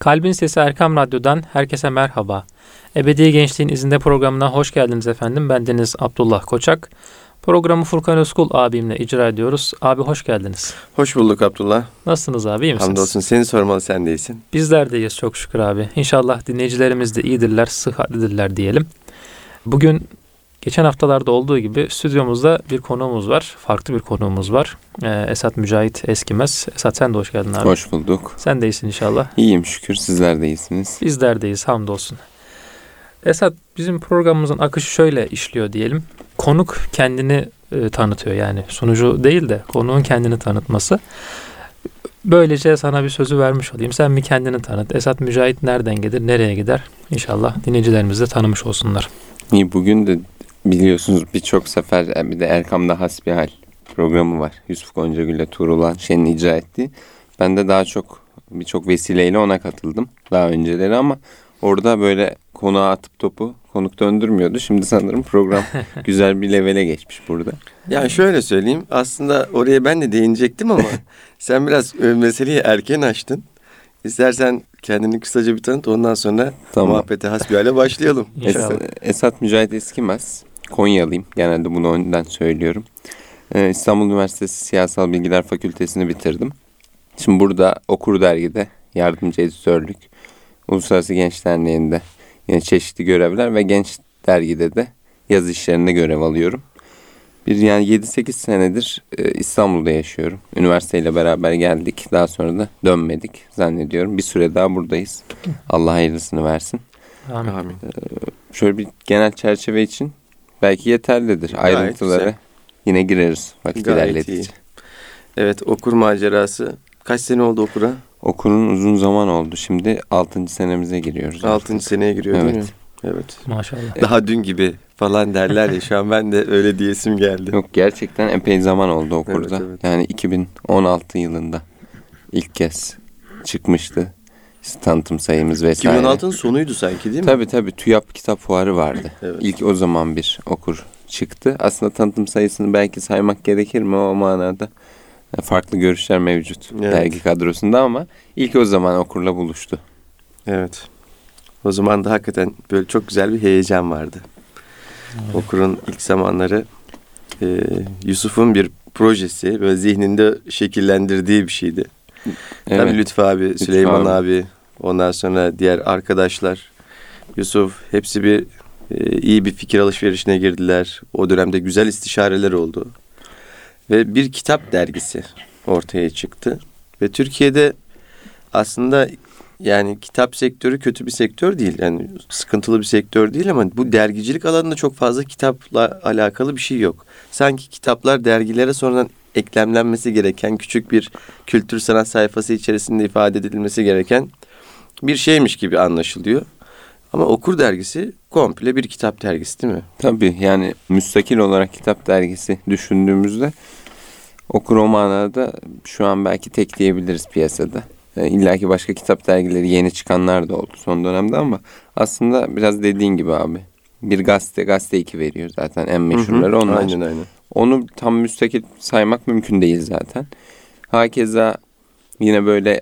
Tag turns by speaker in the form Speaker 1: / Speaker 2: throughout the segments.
Speaker 1: Kalbin Sesi Erkam Radyo'dan herkese merhaba. Ebedi Gençliğin izinde programına hoş geldiniz efendim. Ben Deniz Abdullah Koçak. Programı Furkan Özkul abimle icra ediyoruz. Abi hoş geldiniz.
Speaker 2: Hoş bulduk Abdullah.
Speaker 1: Nasılsınız abi iyi misiniz?
Speaker 2: Hamdolsun seni sormalı sen değilsin.
Speaker 1: Bizler de iyiyiz çok şükür abi. İnşallah dinleyicilerimiz de iyidirler, sıhhatlidirler diyelim. Bugün geçen haftalarda olduğu gibi stüdyomuzda bir konuğumuz var. Farklı bir konuğumuz var. Ee, Esat Mücahit Eskimez. Esat sen de hoş geldin abi.
Speaker 3: Hoş bulduk.
Speaker 1: Sen de iyisin inşallah.
Speaker 3: İyiyim şükür sizler de iyisiniz.
Speaker 1: Bizler deyiz hamdolsun. Esat bizim programımızın akışı şöyle işliyor diyelim. Konuk kendini e, tanıtıyor yani sunucu değil de konuğun kendini tanıtması. Böylece sana bir sözü vermiş olayım. Sen bir kendini tanıt. Esat Mücahit nereden gelir, nereye gider? İnşallah dinleyicilerimiz de tanımış olsunlar.
Speaker 3: İyi bugün de biliyorsunuz birçok sefer e, bir de Erkam'da Hasbihal programı var. Yusuf Goncagül ile Tuğrul Şen'in icra ettiği. Ben de daha çok birçok vesileyle ona katıldım daha önceleri ama orada böyle konuğa atıp topu konuk döndürmüyordu. Şimdi sanırım program güzel bir levele geçmiş burada.
Speaker 2: Yani şöyle söyleyeyim aslında oraya ben de değinecektim ama sen biraz e, meseleyi erken açtın. İstersen kendini kısaca bir tanıt ondan sonra
Speaker 3: Tamam.
Speaker 2: muhabbete hasbihale başlayalım.
Speaker 1: İnşallah.
Speaker 3: Es- Esat Mücahit Eskimez. Konyalıyım. Genelde bunu önden söylüyorum. Ee, İstanbul Üniversitesi Siyasal Bilgiler Fakültesini bitirdim. Şimdi burada Okur Dergi'de yardımcı editörlük, Uluslararası Genç Derneği'nde yine çeşitli görevler ve Genç Dergi'de de yaz işlerinde görev alıyorum. Bir yani 7-8 senedir e, İstanbul'da yaşıyorum. Üniversiteyle beraber geldik. Daha sonra da dönmedik zannediyorum. Bir süre daha buradayız. Allah hayırlısını versin.
Speaker 1: Amin.
Speaker 2: Amin.
Speaker 3: Şöyle bir genel çerçeve için belki yeterlidir. Ayrıntılara
Speaker 2: güzel.
Speaker 3: yine gireriz vakit
Speaker 2: Gayet
Speaker 3: ilerledikçe.
Speaker 2: Evet okur macerası. Kaç sene oldu okura?
Speaker 3: Okulun uzun zaman oldu. Şimdi 6. senemize giriyoruz.
Speaker 2: Altıncı seneye giriyor değil mi?
Speaker 3: Evet.
Speaker 2: Evet.
Speaker 1: Maşallah.
Speaker 2: Daha dün gibi falan derler ya şu an ben de öyle diyesim geldi.
Speaker 3: Yok gerçekten epey zaman oldu okurda.
Speaker 2: Evet, evet.
Speaker 3: Yani 2016 yılında ilk kez çıkmıştı. Tanıtım sayımız vesaire.
Speaker 2: 2016'nın sonuydu sanki değil mi?
Speaker 3: Tabii tabii TÜYAP kitap fuarı vardı.
Speaker 2: Evet.
Speaker 3: İlk o zaman bir okur çıktı. Aslında tanıtım sayısını belki saymak gerekir mi o manada? Farklı görüşler mevcut
Speaker 2: Evet.
Speaker 3: dergi kadrosunda ama ilk o zaman okurla buluştu.
Speaker 2: Evet. O zaman da hakikaten böyle çok güzel bir heyecan vardı. Okur'un ilk zamanları e, Yusuf'un bir projesi böyle zihninde şekillendirdiği bir şeydi. Tabii Lütfü abi, Süleyman
Speaker 3: abi.
Speaker 2: abi, ondan sonra diğer arkadaşlar, Yusuf hepsi bir e, iyi bir fikir alışverişine girdiler. O dönemde güzel istişareler oldu. Ve bir kitap dergisi ortaya çıktı. Ve Türkiye'de aslında yani kitap sektörü kötü bir sektör değil. Yani sıkıntılı bir sektör değil ama bu dergicilik alanında çok fazla kitapla alakalı bir şey yok. Sanki kitaplar dergilere sonradan eklemlenmesi gereken küçük bir kültür sanat sayfası içerisinde ifade edilmesi gereken bir şeymiş gibi anlaşılıyor. Ama Okur dergisi komple bir kitap dergisi değil mi?
Speaker 3: Tabii yani müstakil olarak kitap dergisi düşündüğümüzde okur o manada şu an belki tek diyebiliriz piyasada. E, İlla ki başka kitap dergileri yeni çıkanlar da oldu son dönemde ama aslında biraz dediğin gibi abi. Bir gazete, gazete 2 veriyor zaten en meşhurları onlar.
Speaker 2: Aynen aynen.
Speaker 3: Onu tam müstakil saymak mümkün değil zaten. Hakeza yine böyle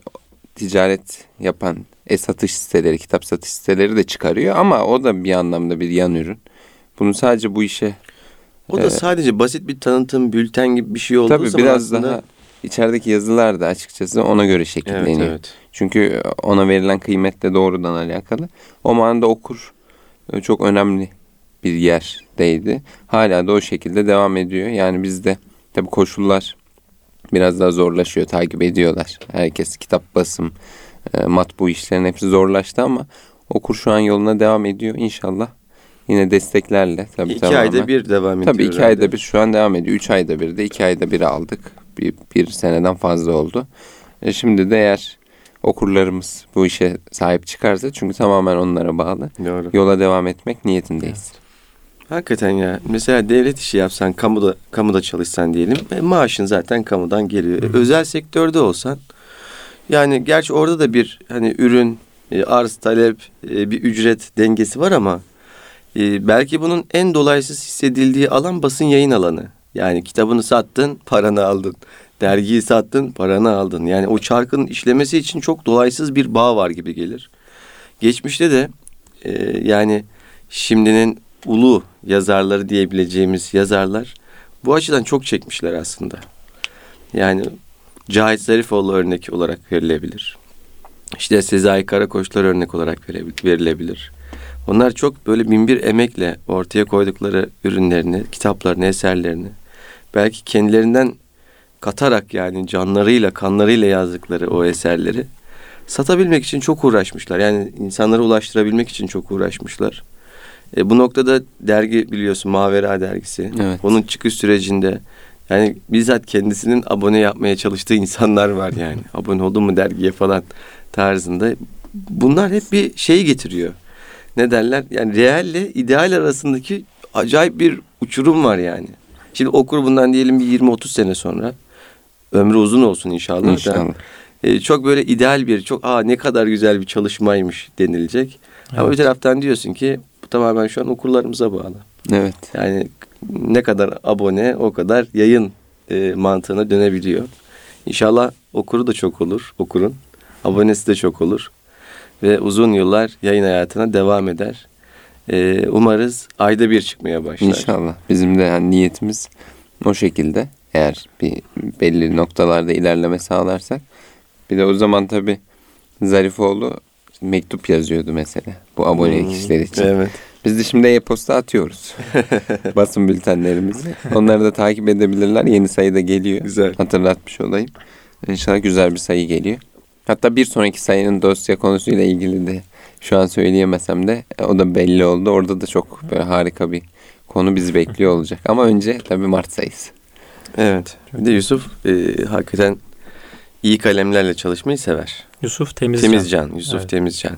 Speaker 3: ticaret yapan e-satış siteleri, kitap satış siteleri de çıkarıyor ama o da bir anlamda bir yan ürün. Bunu sadece bu işe
Speaker 2: O da
Speaker 3: Evet.
Speaker 2: sadece basit bir tanıtım, bülten gibi bir şey olduğu
Speaker 3: tabii
Speaker 2: zaman
Speaker 3: biraz
Speaker 2: aslında...
Speaker 3: daha içerideki yazılar da açıkçası ona göre
Speaker 2: Evet,
Speaker 3: şekilleniyor.
Speaker 2: evet.
Speaker 3: Çünkü ona verilen kıymetle doğrudan alakalı. O manada okur e, çok önemli bir yerdeydi. Hala da o şekilde devam ediyor. Yani bizde tabii koşullar biraz daha zorlaşıyor. Takip ediyorlar. Herkes kitap basım, e, matbu işlerin hepsi zorlaştı ama okur şu an yoluna devam ediyor. İnşallah yine desteklerle. Tabii
Speaker 2: İki
Speaker 3: tamamen.
Speaker 2: ayda bir devam ediyor.
Speaker 3: Tabii iki
Speaker 2: herhalde.
Speaker 3: ayda bir şu an devam ediyor. Üç ayda bir de iki ayda bir aldık. Bir, bir seneden fazla oldu. E şimdi de eğer okurlarımız bu işe sahip çıkarsa çünkü tamamen onlara bağlı.
Speaker 2: Doğru.
Speaker 3: Yola devam etmek niyetindeyiz.
Speaker 2: Hakikaten ya. Mesela devlet işi yapsan, kamuda kamuda çalışsan diyelim. E, maaşın zaten kamudan geliyor. E, özel sektörde olsan yani gerçi orada da bir hani ürün, e, arz, talep, bir ücret dengesi var ama belki bunun en dolaysız hissedildiği alan basın yayın alanı. Yani kitabını sattın, paranı aldın. Dergiyi sattın, paranı aldın. Yani o çarkın işlemesi için çok dolaysız bir bağ var gibi gelir. Geçmişte de e, yani şimdinin ulu yazarları diyebileceğimiz yazarlar bu açıdan çok çekmişler aslında. Yani Cahit Zarifoğlu örnek olarak verilebilir. İşte Sezai Karakoçlar örnek olarak verilebilir. Onlar çok böyle binbir emekle ortaya koydukları ürünlerini, kitaplarını, eserlerini belki kendilerinden katarak yani canlarıyla, kanlarıyla yazdıkları o eserleri satabilmek için çok uğraşmışlar. Yani insanlara ulaştırabilmek için çok uğraşmışlar. E, bu noktada dergi biliyorsun Mavera dergisi.
Speaker 3: Evet.
Speaker 2: Onun çıkış sürecinde yani bizzat kendisinin abone yapmaya çalıştığı insanlar var yani. abone oldun mu dergiye falan tarzında. Bunlar hep bir şeyi getiriyor. Ne derler? Yani reelle ideal arasındaki acayip bir uçurum var yani. Şimdi okur bundan diyelim bir 20-30 sene sonra. Ömrü uzun olsun inşallah.
Speaker 3: İnşallah.
Speaker 2: E, çok böyle ideal bir, çok aa ne kadar güzel bir çalışmaymış denilecek. Ama
Speaker 1: Evet.
Speaker 2: bir taraftan diyorsun ki tamamen şu an okurlarımıza bağlı.
Speaker 3: Evet.
Speaker 2: Yani ne kadar abone o kadar yayın e, mantığına dönebiliyor. İnşallah okuru da çok olur okurun. Abonesi de çok olur. Ve uzun yıllar yayın hayatına devam eder. E, umarız ayda bir çıkmaya başlar.
Speaker 3: İnşallah. Bizim de yani niyetimiz o şekilde. Eğer bir belli noktalarda ilerleme sağlarsak. Bir de o zaman tabii Zarifoğlu mektup yazıyordu mesela. Bu abone
Speaker 2: Hmm,
Speaker 3: kişiler için.
Speaker 2: Evet.
Speaker 3: Biz de şimdi e-posta atıyoruz. Basın bültenlerimizi. Onları da takip edebilirler. Yeni sayı da geliyor.
Speaker 2: Güzel.
Speaker 3: Hatırlatmış olayım. İnşallah güzel bir sayı geliyor. Hatta bir sonraki sayının dosya konusuyla ilgili de şu an söyleyemesem de e, o da belli oldu. Orada da çok böyle harika bir konu bizi bekliyor olacak. Ama önce tabii Mart sayısı.
Speaker 2: Evet. Bir de Yusuf e, hakikaten iyi kalemlerle çalışmayı sever.
Speaker 1: Yusuf Temizcan.
Speaker 2: Temizcan. Yusuf
Speaker 1: Evet.
Speaker 2: Temizcan.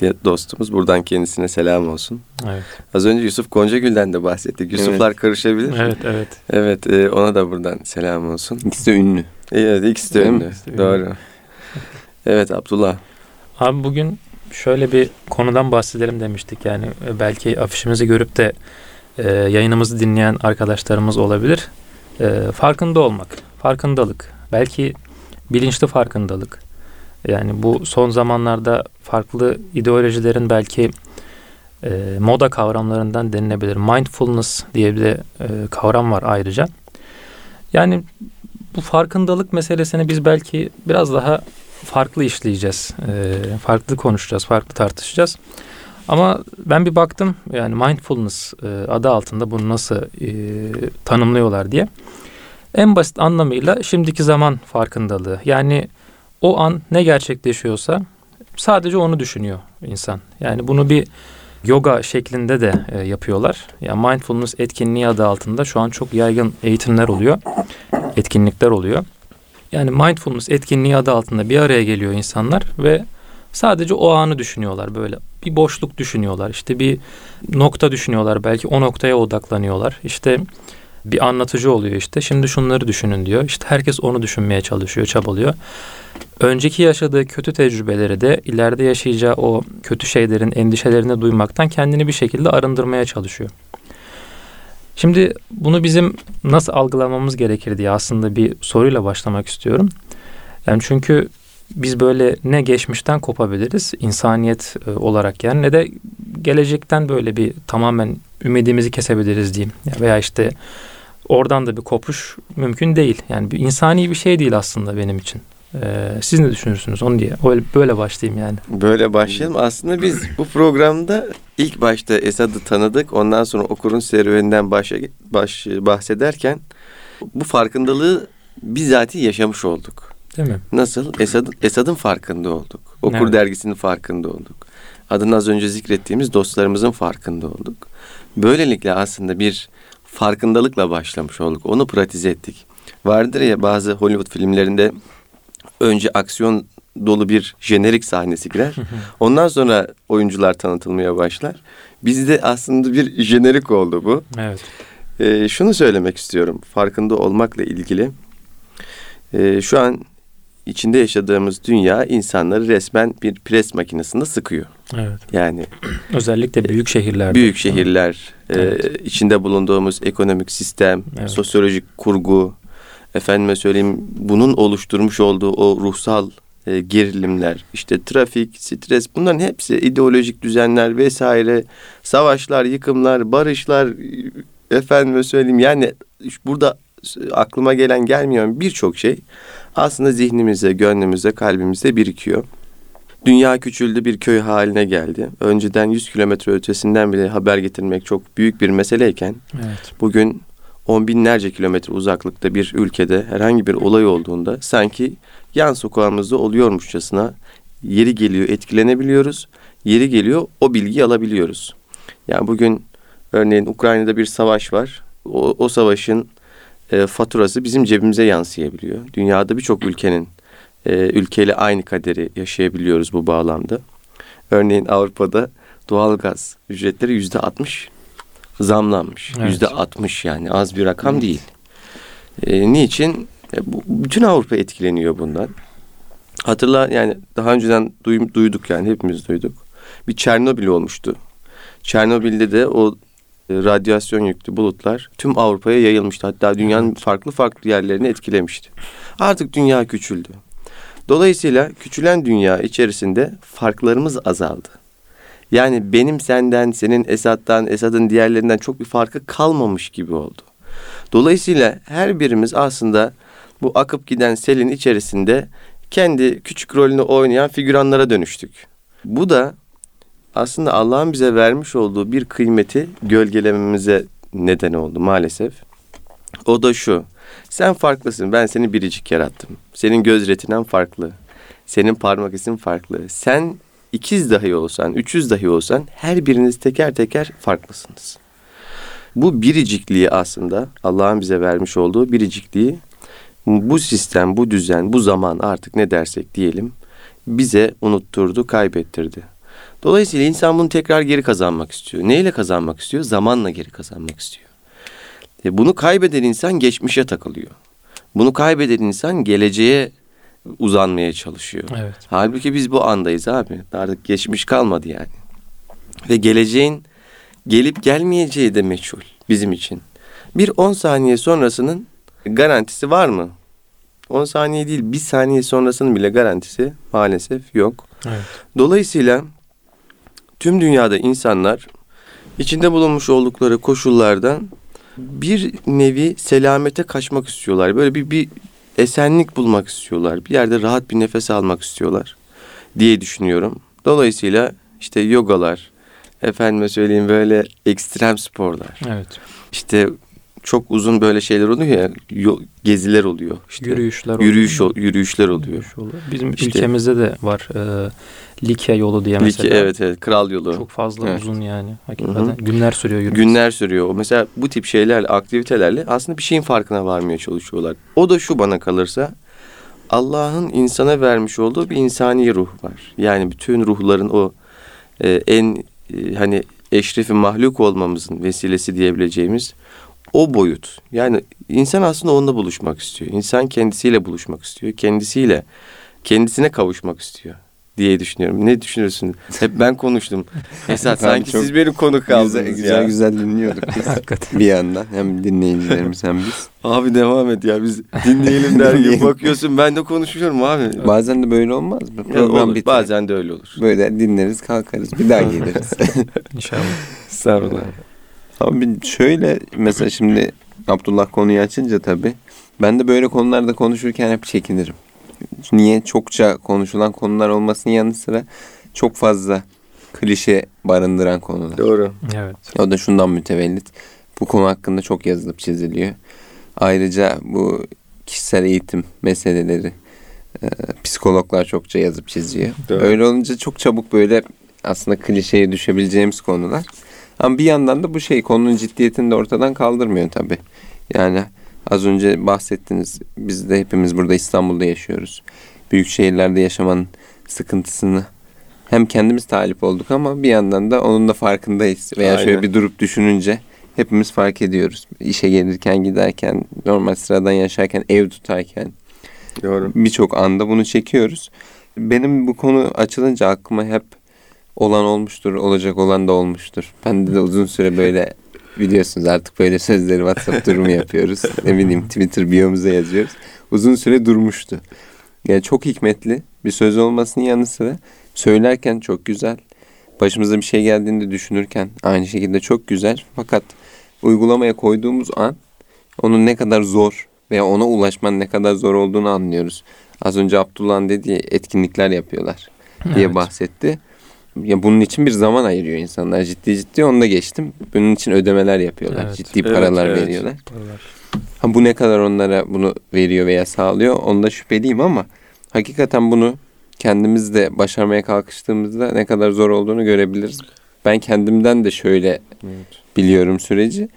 Speaker 2: diye dostumuz. Buradan kendisine selam olsun.
Speaker 1: Evet.
Speaker 2: Az önce Yusuf Goncagül'den de bahsettik. Yusuflar karışabilir.
Speaker 1: Evet, evet.
Speaker 2: Evet, e, ona da buradan selam olsun.
Speaker 3: İkisi de ünlü.
Speaker 2: Evet, ikisi de ünlü.
Speaker 1: İkisi de ünlü.
Speaker 2: Doğru. Evet Abdullah.
Speaker 1: Abi bugün şöyle bir konudan bahsedelim demiştik. Yani e, belki afişimizi görüp de e, yayınımızı dinleyen arkadaşlarımız olabilir. E, farkında olmak, farkındalık. Belki bilinçli farkındalık. Yani bu son zamanlarda farklı ideolojilerin belki e, moda kavramlarından denilebilir. Mindfulness diye bir de e, kavram var ayrıca. Yani bu farkındalık meselesini biz belki biraz daha farklı işleyeceğiz. E, farklı konuşacağız, farklı tartışacağız. Ama ben bir baktım yani mindfulness e, adı altında bunu nasıl e, tanımlıyorlar diye. En basit anlamıyla şimdiki zaman farkındalığı. Yani o an ne gerçekleşiyorsa sadece onu düşünüyor insan. Yani bunu bir yoga şeklinde de e, yapıyorlar. Yani mindfulness etkinliği adı altında şu an çok yaygın eğitimler oluyor. Etkinlikler oluyor. Yani mindfulness etkinliği adı altında bir araya geliyor insanlar ve sadece o anı düşünüyorlar böyle. Bir boşluk düşünüyorlar. İşte bir nokta düşünüyorlar. Belki o noktaya odaklanıyorlar. İşte bir anlatıcı oluyor işte. Şimdi şunları düşünün diyor. İşte herkes onu düşünmeye çalışıyor, çabalıyor. Önceki yaşadığı kötü tecrübeleri de ileride yaşayacağı o kötü şeylerin endişelerini duymaktan kendini bir şekilde arındırmaya çalışıyor. Şimdi bunu bizim nasıl algılamamız gerekir diye aslında bir soruyla başlamak istiyorum. Yani çünkü biz böyle ne geçmişten kopabiliriz insaniyet e, olarak yani ne de gelecekten böyle bir tamamen ümidimizi kesebiliriz diyeyim. Ya Veya işte oradan da bir kopuş mümkün değil. Yani bir insani bir şey değil aslında benim için. Ee, siz ne düşünürsünüz onu diye. Öyle, böyle başlayayım yani.
Speaker 2: Böyle başlayalım. Aslında biz bu programda ilk başta Esad'ı tanıdık. Ondan sonra okurun serüveninden başa, baş, bahsederken bu farkındalığı bizatihi yaşamış olduk.
Speaker 1: Değil mi?
Speaker 2: Nasıl? Esad'ın Esad'ın farkında olduk. Okur
Speaker 1: Evet.
Speaker 2: dergisinin farkında olduk. Adını az önce zikrettiğimiz dostlarımızın farkında olduk. Böylelikle aslında bir farkındalıkla başlamış olduk. Onu pratize ettik. Vardır ya bazı Hollywood filmlerinde önce aksiyon dolu bir jenerik sahnesi girer. Ondan sonra oyuncular tanıtılmaya başlar. Bizde aslında bir jenerik oldu bu.
Speaker 1: Evet.
Speaker 2: Ee, şunu söylemek istiyorum farkında olmakla ilgili. Ee, şu an içinde yaşadığımız dünya insanları resmen bir pres makinesinde sıkıyor.
Speaker 1: Evet.
Speaker 2: Yani
Speaker 1: Özellikle büyük şehirlerde.
Speaker 2: büyük şehirler, e,
Speaker 1: Evet.
Speaker 2: içinde bulunduğumuz ekonomik sistem,
Speaker 1: Evet.
Speaker 2: sosyolojik kurgu, efendime söyleyeyim bunun oluşturmuş olduğu o ruhsal e, gerilimler, işte trafik, stres bunların hepsi ideolojik düzenler vesaire, savaşlar, yıkımlar, barışlar, e, efendime söyleyeyim yani burada aklıma gelen gelmeyen birçok şey aslında zihnimize, gönlümüze, kalbimize birikiyor. Dünya küçüldü bir köy haline geldi. Önceden 100 kilometre ötesinden bile haber getirmek çok büyük bir meseleyken
Speaker 1: Evet.
Speaker 2: bugün on binlerce kilometre uzaklıkta bir ülkede herhangi bir olay olduğunda sanki yan sokağımızda oluyormuşçasına yeri geliyor etkilenebiliyoruz. Yeri geliyor o bilgiyi alabiliyoruz. Yani bugün örneğin Ukrayna'da bir savaş var. O, o savaşın e, faturası bizim cebimize yansıyabiliyor. Dünyada birçok ülkenin e, ülkeyle aynı kaderi yaşayabiliyoruz bu bağlamda. Örneğin Avrupa'da doğalgaz ücretleri yüzde altmış zamlanmış.
Speaker 1: Evet.
Speaker 2: Yüzde altmış yani az bir rakam değil. E, niçin? E, bu, bütün Avrupa etkileniyor bundan. Hatırla yani daha önceden duy- duyduk yani hepimiz duyduk. Bir Çernobil olmuştu. Çernobil'de de o radyasyon yüklü bulutlar tüm Avrupa'ya yayılmıştı. Hatta dünyanın farklı farklı yerlerini etkilemişti. Artık dünya küçüldü. Dolayısıyla küçülen dünya içerisinde farklarımız azaldı. Yani benim senden, senin Esad'dan, Esad'ın diğerlerinden çok bir farkı kalmamış gibi oldu. Dolayısıyla her birimiz aslında bu akıp giden selin içerisinde kendi küçük rolünü oynayan figüranlara dönüştük. Bu da aslında Allah'ın bize vermiş olduğu bir kıymeti gölgelememize neden oldu maalesef. O da şu. Sen farklısın. Ben seni biricik yarattım. Senin göz retinen farklı. Senin parmak izin farklı. Sen ikiz dahi olsan, üçüz dahi olsan her biriniz teker teker farklısınız. Bu biricikliği aslında Allah'ın bize vermiş olduğu biricikliği bu sistem, bu düzen, bu zaman artık ne dersek diyelim bize unutturdu, kaybettirdi. Dolayısıyla insan bunu tekrar geri kazanmak istiyor. Neyle kazanmak istiyor? Zamanla geri kazanmak istiyor. E bunu kaybeden insan geçmişe takılıyor. Bunu kaybeden insan geleceğe uzanmaya çalışıyor.
Speaker 1: Evet.
Speaker 2: Halbuki biz bu andayız abi. Artık geçmiş kalmadı yani. Ve geleceğin gelip gelmeyeceği de meçhul bizim için. Bir 10 saniye sonrasının garantisi var mı? 10 saniye değil bir saniye sonrasının bile garantisi maalesef yok.
Speaker 1: Evet.
Speaker 2: Dolayısıyla tüm dünyada insanlar içinde bulunmuş oldukları koşullardan bir nevi selamete kaçmak istiyorlar. Böyle bir, bir esenlik bulmak istiyorlar. Bir yerde rahat bir nefes almak istiyorlar diye düşünüyorum. Dolayısıyla işte yogalar, efendime söyleyeyim böyle ekstrem sporlar.
Speaker 1: Evet.
Speaker 2: İşte çok uzun böyle şeyler oluyor ya, geziler oluyor. İşte
Speaker 1: Yürüyüşler
Speaker 2: yürüyüş,
Speaker 1: oluyor.
Speaker 2: yürüyüşler oluyor.
Speaker 1: Yürüyüş oluyor. Bizim
Speaker 2: İşte-
Speaker 1: ülkemizde de var. E, Likya yolu diye mesela.
Speaker 2: evet evet kral yolu.
Speaker 1: Çok fazla
Speaker 3: Evet.
Speaker 1: uzun yani. Hakikaten.
Speaker 2: Hı hı.
Speaker 1: Günler sürüyor yürüyüş.
Speaker 2: Günler sürüyor. Mesela bu tip şeylerle, aktivitelerle aslında bir şeyin farkına varmaya çalışıyorlar. O da şu bana kalırsa Allah'ın insana vermiş olduğu bir insani ruh var. Yani bütün ruhların o e, en e, hani eşrefi mahluk olmamızın vesilesi diyebileceğimiz o boyut. Yani insan aslında onunla buluşmak istiyor. İnsan kendisiyle buluşmak istiyor. Kendisiyle kendisine kavuşmak istiyor diye düşünüyorum. Ne düşünüyorsun? Hep ben konuştum. Esat sanki siz benim konuk kaldınız
Speaker 3: güzel,
Speaker 2: ya.
Speaker 3: güzel güzel dinliyorduk biz.
Speaker 1: Hakikaten.
Speaker 3: bir yandan hem dinleyicilerimiz hem biz.
Speaker 2: Abi devam et ya biz dinleyelim der gibi bakıyorsun ben de konuşuyorum abi.
Speaker 3: Bazen de böyle olmaz mı?
Speaker 2: Ya
Speaker 3: Program
Speaker 2: olur,
Speaker 3: biter.
Speaker 2: bazen de öyle olur.
Speaker 3: Böyle dinleriz kalkarız bir daha geliriz.
Speaker 1: İnşallah.
Speaker 2: Estağfurullah.
Speaker 3: Abi şöyle mesela şimdi Abdullah konuyu açınca tabii ben de böyle konularda konuşurken hep çekinirim. Niye? Çokça konuşulan konular olmasının yanı sıra çok fazla klişe barındıran konular.
Speaker 2: Doğru.
Speaker 1: Evet.
Speaker 3: O da şundan mütevellit. Bu konu hakkında çok yazılıp çiziliyor. Ayrıca bu kişisel eğitim meseleleri e, psikologlar çokça yazıp çiziyor.
Speaker 2: Doğru.
Speaker 3: Öyle olunca çok çabuk böyle aslında klişeye düşebileceğimiz konular. Ama bir yandan da bu şey konunun ciddiyetini de ortadan kaldırmıyor tabii. Yani az önce bahsettiniz. Biz de hepimiz burada İstanbul'da yaşıyoruz. Büyük şehirlerde yaşamanın sıkıntısını hem kendimiz talip olduk ama bir yandan da onun da farkındayız. Veya
Speaker 2: Aynen.
Speaker 3: şöyle bir durup düşününce hepimiz fark ediyoruz. İşe gelirken giderken, normal sıradan yaşarken, ev tutarken
Speaker 2: Doğru.
Speaker 3: Birçok anda bunu çekiyoruz. Benim bu konu açılınca aklıma hep olan olmuştur, olacak olan da olmuştur. Ben de uzun süre böyle biliyorsunuz artık böyle sözleri WhatsApp durumu yapıyoruz. ne bileyim Twitter biyomuza yazıyoruz. Uzun süre durmuştu. Yani çok hikmetli bir söz olmasının yanı sıra söylerken çok güzel. Başımıza bir şey geldiğinde düşünürken aynı şekilde çok güzel. Fakat uygulamaya koyduğumuz an onun ne kadar zor veya ona ulaşmanın ne kadar zor olduğunu anlıyoruz. Az önce Abdullah'ın dediği etkinlikler yapıyorlar diye
Speaker 1: Evet.
Speaker 3: bahsetti. Ya bunun için bir zaman ayırıyor insanlar. Ciddi ciddi onu da geçtim. Bunun için ödemeler yapıyorlar.
Speaker 1: Evet.
Speaker 3: Ciddi
Speaker 2: Evet,
Speaker 3: paralar
Speaker 2: evet.
Speaker 3: veriyorlar.
Speaker 1: Paralar.
Speaker 3: Ha bu ne kadar onlara bunu veriyor veya sağlıyor onda şüpheliyim ama hakikaten bunu kendimiz de başarmaya kalkıştığımızda ne kadar zor olduğunu görebiliriz. Ben kendimden de şöyle biliyorum süreci.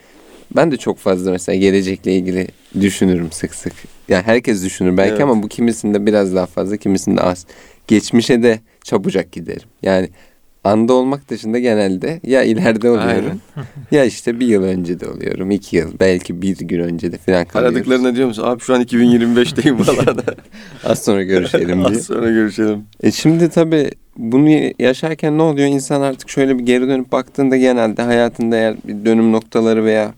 Speaker 3: Ben de çok fazla mesela gelecekle ilgili düşünürüm sık sık. Yani herkes düşünür belki
Speaker 2: Evet.
Speaker 3: ama bu kimisinde biraz daha fazla, kimisinde az. Geçmişe de çabucak giderim. Yani anda olmak dışında genelde ya ileride oluyorum ya işte bir yıl önce de oluyorum. iki yıl belki bir gün önce de falan kalıyoruz.
Speaker 2: Aradıklarına diyor musun? Abi şu an 2025'teyim falan.
Speaker 3: Az sonra görüşelim diye.
Speaker 2: Az sonra görüşelim.
Speaker 3: E şimdi tabii bunu yaşarken ne oluyor? İnsan artık şöyle bir geri dönüp baktığında genelde hayatında eğer bir dönüm noktaları veya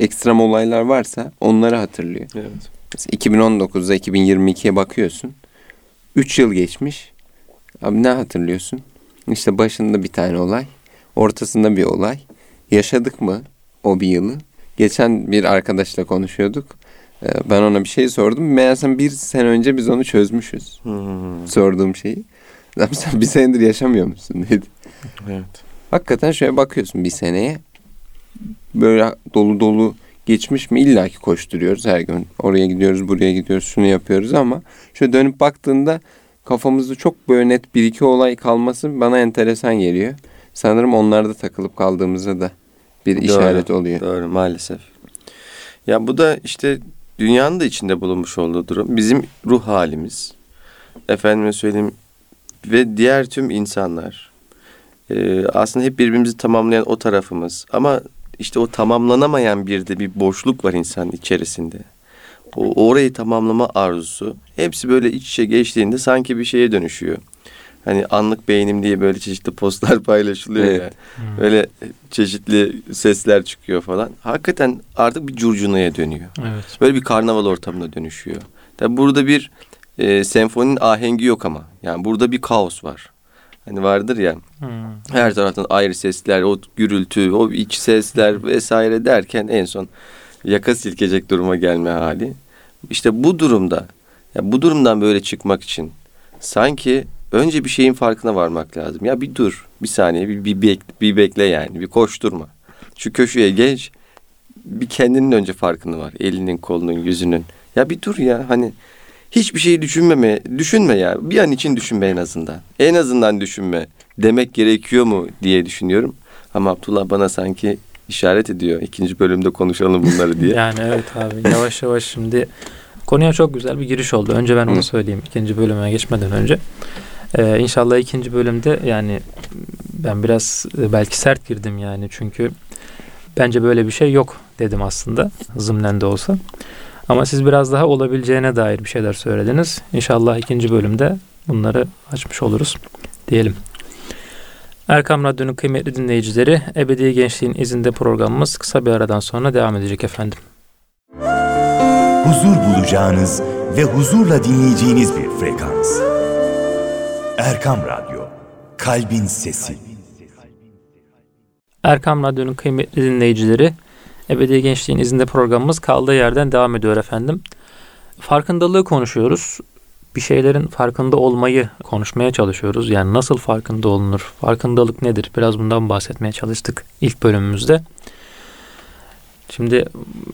Speaker 3: ekstrem olaylar varsa onları hatırlıyor.
Speaker 2: Evet.
Speaker 3: Mesela 2019'da 2022'ye bakıyorsun. 3 yıl geçmiş. Abi ne hatırlıyorsun? İşte başında bir tane olay. Ortasında bir olay. Yaşadık mı o bir yılı? Geçen bir arkadaşla konuşuyorduk. Ee, Ben ona bir şey sordum. Meğersem bir sene önce biz onu çözmüşüz.
Speaker 2: Hmm.
Speaker 3: Sorduğum şeyi. Sen bir senedir yaşamıyor musun dedi.
Speaker 2: Evet.
Speaker 3: Hakikaten şöyle bakıyorsun bir seneye. Böyle dolu dolu geçmiş mi? İlla ki koşturuyoruz her gün. Oraya gidiyoruz, buraya gidiyoruz, şunu yapıyoruz ama şöyle dönüp baktığında kafamızda çok böyle net bir iki olay kalması bana enteresan geliyor. Sanırım onlarda takılıp kaldığımızda da bir
Speaker 2: Doğru,
Speaker 3: işaret oluyor.
Speaker 2: Doğru maalesef. Ya bu da işte dünyanın da içinde bulunmuş olduğu durum. Bizim ruh halimiz. Efendime söyleyeyim ve diğer tüm insanlar. Ee, aslında hep birbirimizi tamamlayan o tarafımız. Ama işte o tamamlanamayan bir de bir boşluk var insanın içerisinde. O orayı tamamlama arzusu. Hepsi böyle iç içe geçtiğinde sanki bir şeye dönüşüyor. Hani anlık beynim diye böyle çeşitli postlar paylaşılıyor
Speaker 3: Evet.
Speaker 2: ya. Böyle çeşitli sesler çıkıyor falan. Hakikaten artık bir curcunaya dönüyor.
Speaker 1: Evet.
Speaker 2: Böyle bir karnaval ortamına dönüşüyor. Tabi burada bir e, senfoninin ahengi yok ama. Yani burada bir kaos var. Hani vardır ya
Speaker 1: Hmm.
Speaker 2: her taraftan ayrı sesler, o gürültü, o iç sesler vesaire derken en son yaka silkecek duruma gelme hali. İşte bu durumda, ya bu durumdan böyle çıkmak için sanki önce bir şeyin farkına varmak lazım. Ya bir dur, bir saniye, bir, bir, bek, bir bekle yani, bir koşturma. Şu köşeye geç, bir kendinin önce farkını var. Elinin, kolunun, yüzünün. Ya bir dur ya hani hiçbir şeyi düşünmeme, düşünme ya. Bir an için düşünme en azından. En azından düşünme demek gerekiyor mu diye düşünüyorum. Ama Abdullah bana sanki işaret ediyor. İkinci bölümde konuşalım bunları diye.
Speaker 1: Yani evet abi yavaş yavaş şimdi konuya çok güzel bir giriş oldu. Önce ben onu söyleyeyim ikinci bölüme geçmeden önce. Ee, inşallah ikinci bölümde yani ben biraz e, belki sert girdim yani çünkü bence böyle bir şey yok dedim aslında zımnen de olsa. Ama siz biraz daha olabileceğine dair bir şeyler söylediniz. İnşallah ikinci bölümde bunları açmış oluruz diyelim. Erkam Radyo'nun kıymetli dinleyicileri, Ebedi Gençliğin izinde programımız kısa bir aradan sonra devam edecek efendim.
Speaker 4: huzur bulacağınız ve huzurla dinleyeceğiniz bir frekans. Erkam Radyo, Kalbin Sesi.
Speaker 1: Erkam Radyo'nun kıymetli dinleyicileri, Ebedi Gençliğin izinde programımız kaldığı yerden devam ediyor efendim. Farkındalığı konuşuyoruz. Bir şeylerin farkında olmayı konuşmaya çalışıyoruz. Yani nasıl farkında olunur? Farkındalık nedir? Biraz bundan bahsetmeye çalıştık ilk bölümümüzde. Şimdi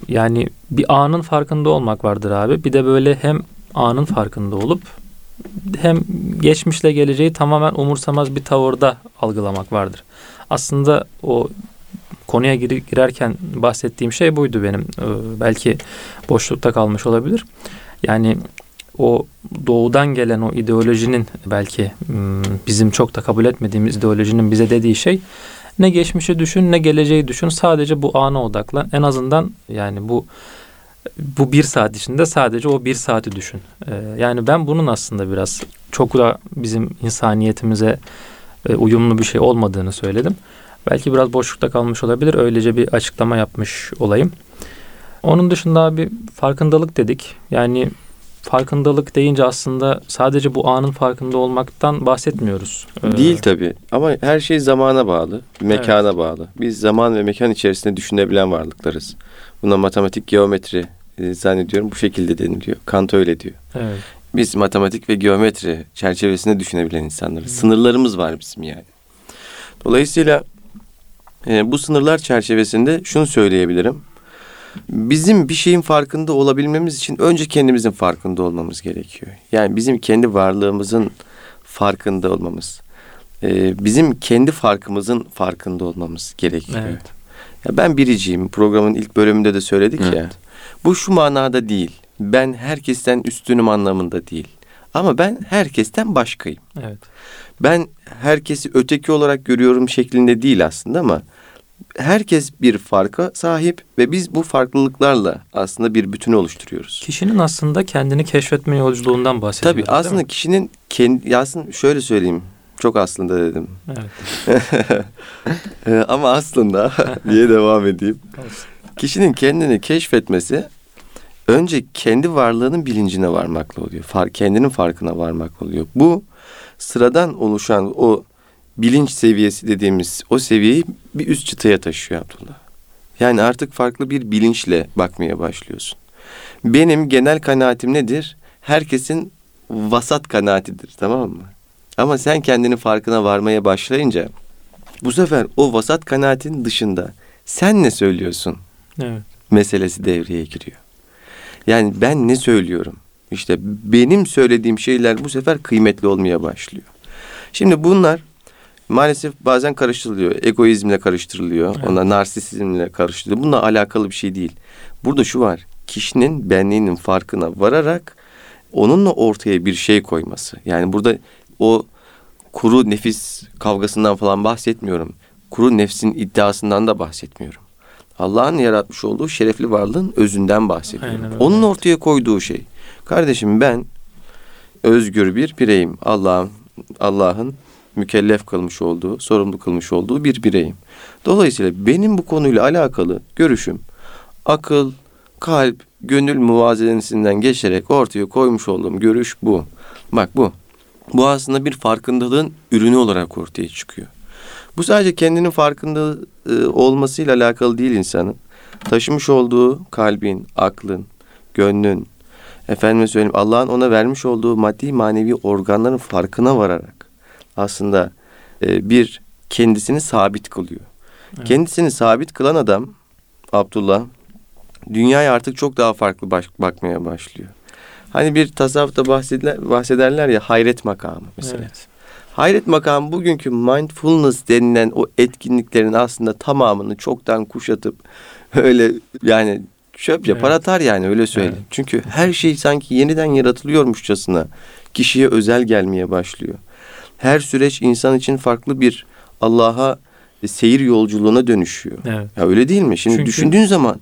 Speaker 1: yani bir anın farkında olmak vardır abi. Bir de böyle hem anın farkında olup hem geçmişle geleceği tamamen umursamaz bir tavırda algılamak vardır. Aslında o konuya gir- girerken bahsettiğim şey buydu benim. Ee, belki boşlukta kalmış olabilir. Yani o doğudan gelen o ideolojinin belki hmm, bizim çok da kabul etmediğimiz ideolojinin bize dediği şey ne geçmişi düşün ne geleceği düşün sadece bu ana odaklan. En azından yani bu Bu bir saat içinde sadece o bir saati düşün. Ee, yani ben bunun aslında biraz çok da bizim insaniyetimize e, uyumlu bir şey olmadığını söyledim. Belki biraz boşlukta kalmış olabilir. Öylece bir açıklama yapmış olayım. Onun dışında bir farkındalık dedik. Yani farkındalık deyince aslında sadece bu anın farkında olmaktan bahsetmiyoruz. Ee,
Speaker 2: Değil tabii ama her şey zamana bağlı, mekana bağlı. Biz zaman ve mekan içerisinde düşünebilen varlıklarız. Buna matematik, geometri e, zannediyorum bu şekilde deniliyor. Kant öyle diyor.
Speaker 1: Evet.
Speaker 2: Biz matematik ve geometri çerçevesinde düşünebilen insanlarız. Sınırlarımız var bizim yani. Dolayısıyla e, bu sınırlar çerçevesinde şunu söyleyebilirim. Bizim bir şeyin farkında olabilmemiz için önce kendimizin farkında olmamız gerekiyor. Yani bizim kendi varlığımızın farkında olmamız. e, bizim kendi farkımızın farkında olmamız gerekiyor.
Speaker 1: Evet.
Speaker 2: Ya ben biriciyim. Programın ilk bölümünde de söyledik ya.
Speaker 3: Evet.
Speaker 2: Bu şu manada değil. Ben herkesten üstünüm anlamında değil. Ama ben herkesten başkayım.
Speaker 1: Evet.
Speaker 2: Ben herkesi öteki olarak görüyorum şeklinde değil aslında ama herkes bir farka sahip ve biz bu farklılıklarla aslında bir bütünü oluşturuyoruz.
Speaker 1: Kişinin aslında kendini keşfetme yolculuğundan bahsediyoruz.
Speaker 2: Tabii aslında kişinin kendi aslında şöyle söyleyeyim. Çok aslında dedim.
Speaker 1: Evet.
Speaker 2: Ee, ama aslında diye devam edeyim. Kişinin kendini keşfetmesi önce kendi varlığının bilincine varmakla oluyor. Far, kendinin farkına varmakla oluyor. Bu sıradan oluşan o bilinç seviyesi dediğimiz o seviyeyi bir üst çıtaya taşıyor Abdullah. Yani artık farklı bir bilinçle bakmaya başlıyorsun. Benim genel kanaatim nedir? Herkesin vasat kanaatidir tamam mı? Ama sen kendini farkına varmaya başlayınca bu sefer o vasat kanaatin dışında sen ne söylüyorsun
Speaker 1: Evet.
Speaker 2: meselesi devreye giriyor. Yani ben ne söylüyorum? İşte benim söylediğim şeyler bu sefer kıymetli olmaya başlıyor. Şimdi bunlar maalesef bazen karıştırılıyor. Egoizmle karıştırılıyor.
Speaker 1: Evet.
Speaker 2: Ona narsisizmle karıştırılıyor. Bununla alakalı bir şey değil. Burada şu var. Kişinin benliğinin farkına vararak onunla ortaya bir şey koyması. Yani burada o kuru nefis kavgasından falan bahsetmiyorum. Kuru nefsin iddiasından da bahsetmiyorum. Allah'ın yaratmış olduğu şerefli varlığın özünden bahsediyorum.
Speaker 1: Aynen.
Speaker 2: Onun ortaya koyduğu şey. Kardeşim ben özgür bir bireyim. Allah'ın Allah'ın mükellef kılmış olduğu, sorumlu kılmış olduğu bir bireyim. Dolayısıyla benim bu konuyla alakalı görüşüm akıl, kalp, gönül muvazenesinden geçerek ortaya koymuş olduğum görüş bu. Bak bu. Bu aslında bir farkındalığın ürünü olarak ortaya çıkıyor. Bu sadece kendinin farkında e, olmasıyla alakalı değil insanın. Taşımış olduğu kalbin, aklın, gönlün, efendime söyleyeyim Allah'ın ona vermiş olduğu maddi manevi organların farkına vararak aslında e, bir kendisini sabit kılıyor.
Speaker 1: Evet.
Speaker 2: Kendisini sabit kılan adam Abdullah dünyaya artık çok daha farklı baş- bakmaya başlıyor. Hani bir tasavvufta bahsediler, bahsederler ya hayret makamı mesela.
Speaker 1: Evet.
Speaker 2: Hayret makamı bugünkü mindfulness denilen o etkinliklerin aslında tamamını çoktan kuşatıp öyle yani çöp yapar
Speaker 1: Evet.
Speaker 2: atar yani öyle söyleyeyim.
Speaker 1: Evet.
Speaker 2: Çünkü her şey sanki yeniden yaratılıyormuşçasına kişiye özel gelmeye başlıyor. Her süreç insan için farklı bir Allah'a seyir yolculuğuna dönüşüyor.
Speaker 1: Evet.
Speaker 2: Ya öyle değil mi? Şimdi
Speaker 1: Çünkü-
Speaker 2: düşündüğün zaman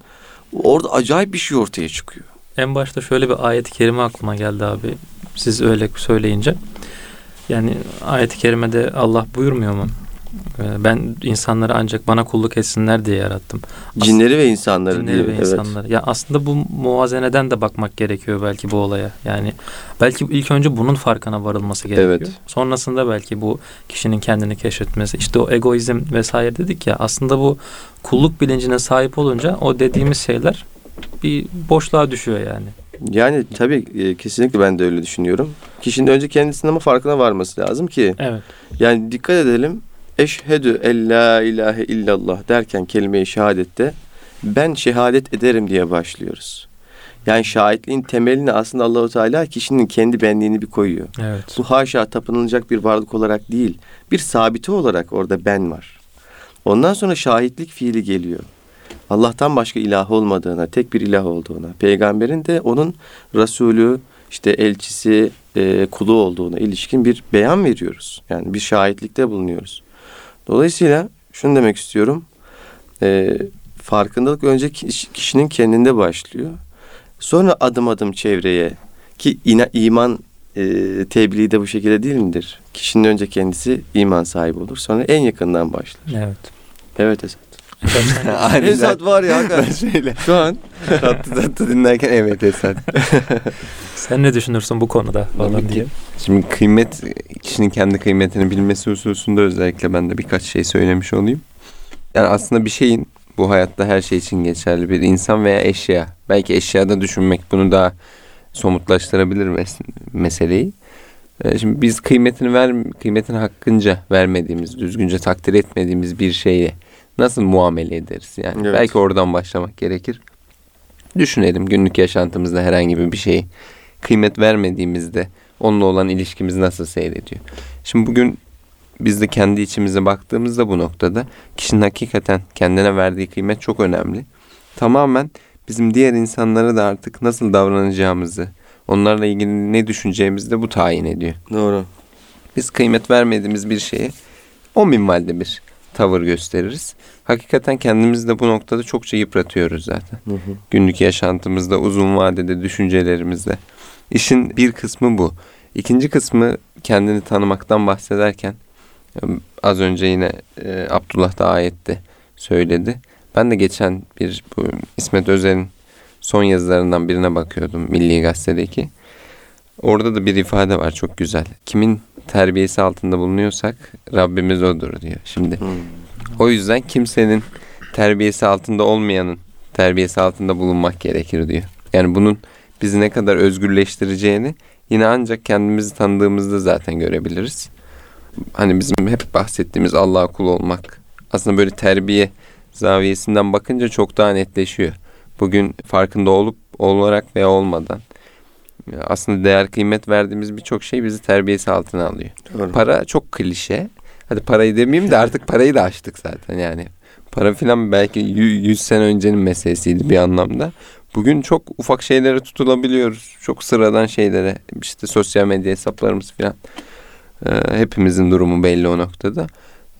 Speaker 2: orada acayip bir şey ortaya çıkıyor.
Speaker 1: En başta şöyle bir ayet-i kerime aklıma geldi abi. Siz öyle söyleyince. Yani ayet-i kerimede Allah buyurmuyor mu? Ee, Ben insanları ancak bana kulluk etsinler diye yarattım. As-
Speaker 2: Cinleri ve insanları
Speaker 1: Cinleri
Speaker 2: diyor.
Speaker 1: ve
Speaker 2: Evet.
Speaker 1: insanları. Ya aslında bu muvazeneden de bakmak gerekiyor belki bu olaya. Yani belki ilk önce bunun farkına varılması gerekiyor.
Speaker 2: Evet.
Speaker 1: Sonrasında belki bu kişinin kendini keşfetmesi. İşte o egoizm vesaire dedik ya aslında bu kulluk bilincine sahip olunca o dediğimiz şeyler bir boşluğa düşüyor yani.
Speaker 2: Yani tabii e, kesinlikle ben de öyle düşünüyorum. Kişinin önce kendisinin ama farkına varması lazım ki.
Speaker 1: Evet.
Speaker 2: Yani dikkat edelim. Eşhedü en la ilahe illallah derken kelime-i şehadette ben şehadet ederim diye başlıyoruz. Yani şahitliğin temelini aslında Allahu Teala kişinin kendi benliğini bir koyuyor.
Speaker 1: Evet.
Speaker 2: Bu haşa tapınılacak bir varlık olarak değil, bir sabiti olarak orada ben var. Ondan sonra şahitlik fiili geliyor. Allah'tan başka ilah olmadığına, tek bir ilah olduğuna, peygamberin de onun Resulü, işte elçisi, e, kulu olduğuna ilişkin bir beyan veriyoruz. Yani bir şahitlikte bulunuyoruz. Dolayısıyla şunu demek istiyorum. E, farkındalık önce kiş- kişinin kendinde başlıyor. Sonra adım adım çevreye ki ina, iman e, tebliği de bu şekilde değil midir? Kişinin önce kendisi iman sahibi olur. Sonra en yakından başlar.
Speaker 1: Evet.
Speaker 2: Evet Esat.
Speaker 3: Aniden
Speaker 2: Esat var ya hakikaten.
Speaker 3: şöyle
Speaker 2: Şu an
Speaker 3: tatlı tatlı dinlerken evet Esat.
Speaker 1: Sen ne düşünürsün bu konuda falan diye.
Speaker 3: Şimdi kıymet, kişinin kendi kıymetini bilmesi hususunda özellikle ben de birkaç şey söylemiş olayım. Yani aslında bir şeyin bu hayatta her şey için geçerli bir insan veya eşya. Belki eşyada düşünmek bunu daha somutlaştırabilir mes- meseleyi. Ee, Şimdi biz kıymetini ver, kıymetini hakkınca vermediğimiz, düzgünce takdir etmediğimiz bir şeye nasıl muamele ederiz? Yani
Speaker 2: Evet.
Speaker 3: belki oradan başlamak gerekir. Düşünelim günlük yaşantımızda herhangi bir şeyi kıymet vermediğimizde onunla olan ilişkimiz nasıl seyrediyor? Şimdi bugün biz de kendi içimize baktığımızda bu noktada kişinin hakikaten kendine verdiği kıymet çok önemli. Tamamen bizim diğer insanlara da artık nasıl davranacağımızı, onlarla ilgili ne düşüneceğimizi de bu tayin ediyor.
Speaker 2: doğru.
Speaker 3: Biz kıymet vermediğimiz bir şeye o minvalde bir tavır gösteririz. Hakikaten kendimizi de bu noktada çokça yıpratıyoruz zaten.
Speaker 2: Hı hı.
Speaker 3: Günlük yaşantımızda, uzun vadede düşüncelerimizde. İşin bir kısmı bu. İkinci kısmı kendini tanımaktan bahsederken az önce yine e, Abdullah da ayette söyledi. Ben de geçen bir bu İsmet Özel'in son yazılarından birine bakıyordum Milli Gazete'deki. Orada da bir ifade var çok güzel. Kimin terbiyesi altında bulunuyorsak Rabbimiz odur diyor. Şimdi
Speaker 2: Hı.
Speaker 3: o yüzden kimsenin terbiyesi altında olmayanın terbiyesi altında bulunmak gerekir diyor. Yani bunun bizi ne kadar özgürleştireceğini yine ancak kendimizi tanıdığımızda zaten görebiliriz. Hani bizim hep bahsettiğimiz Allah'a kul olmak aslında böyle terbiye zaviyesinden bakınca çok daha netleşiyor. Bugün farkında olup olarak veya olmadan aslında değer kıymet verdiğimiz birçok şey bizi terbiyesi altına alıyor.
Speaker 2: Doğru.
Speaker 3: Para çok klişe. Hadi parayı demeyeyim de artık parayı da açtık zaten yani. Para filan belki 100 sene öncenin meselesiydi bir anlamda. Bugün çok ufak şeylere tutulabiliyoruz. Çok sıradan şeylere. işte sosyal medya hesaplarımız filan. Ee, hepimizin durumu belli o noktada.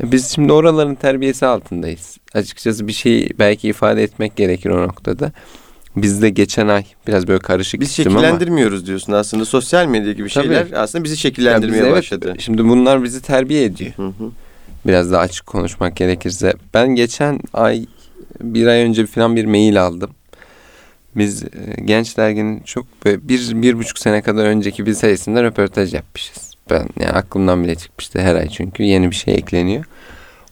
Speaker 3: E, Biz şimdi oraların terbiyesi altındayız. Açıkçası bir şey belki ifade etmek gerekir o noktada. Bizde geçen ay biraz böyle karışık
Speaker 2: Biz
Speaker 3: gittim ama-
Speaker 2: şekillendirmiyoruz diyorsun aslında. Sosyal medya gibi
Speaker 3: Tabii.
Speaker 2: şeyler aslında bizi şekillendirmeye
Speaker 3: biz evet,
Speaker 2: başladı.
Speaker 3: Şimdi bunlar bizi terbiye ediyor.
Speaker 2: Hı hı.
Speaker 3: Biraz daha açık konuşmak gerekirse. Ben geçen ay bir ay önce falan bir mail aldım. Biz e, Genç Dergi'nin çok böyle bir, bir buçuk sene kadar önceki bir sayısında röportaj yapmışız. Ben yani aklımdan bile çıkmıştı her ay çünkü yeni bir şey ekleniyor.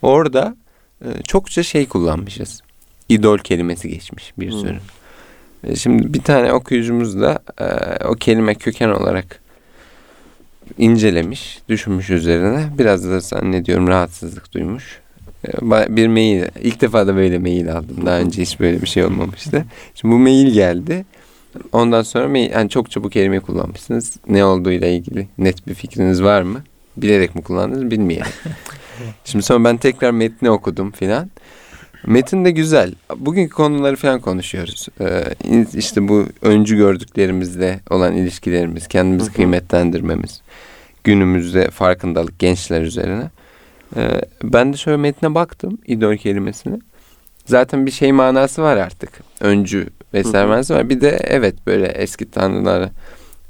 Speaker 3: Orada e, çokça şey kullanmışız. İdol kelimesi geçmiş bir
Speaker 2: Hmm.
Speaker 3: sürü. E, Şimdi bir tane okuyucumuz da e, o kelime köken olarak incelemiş, düşünmüş üzerine. Biraz da zannediyorum rahatsızlık duymuş. E, Bir mail, ilk defa da böyle mail aldım. Daha önce hiç böyle bir şey olmamıştı. Şimdi bu mail geldi. Ondan sonra mail, yani çokça bu kelimeyi kullanmışsınız. Ne olduğuyla ilgili net bir fikriniz var mı? Bilerek mi kullandınız bilmiyorum. Şimdi sonra ben tekrar metni okudum filan. Metin de güzel. Bugünkü konuları falan konuşuyoruz. Ee, işte bu öncü gördüklerimizle olan ilişkilerimiz, kendimizi
Speaker 2: Hı hı.
Speaker 3: kıymetlendirmemiz, günümüzde farkındalık gençler üzerine. Ee, ben de şöyle metne baktım, idol kelimesine. Zaten bir şey manası var artık. Öncü vesaire manası var. Bir de evet böyle eski tanrılara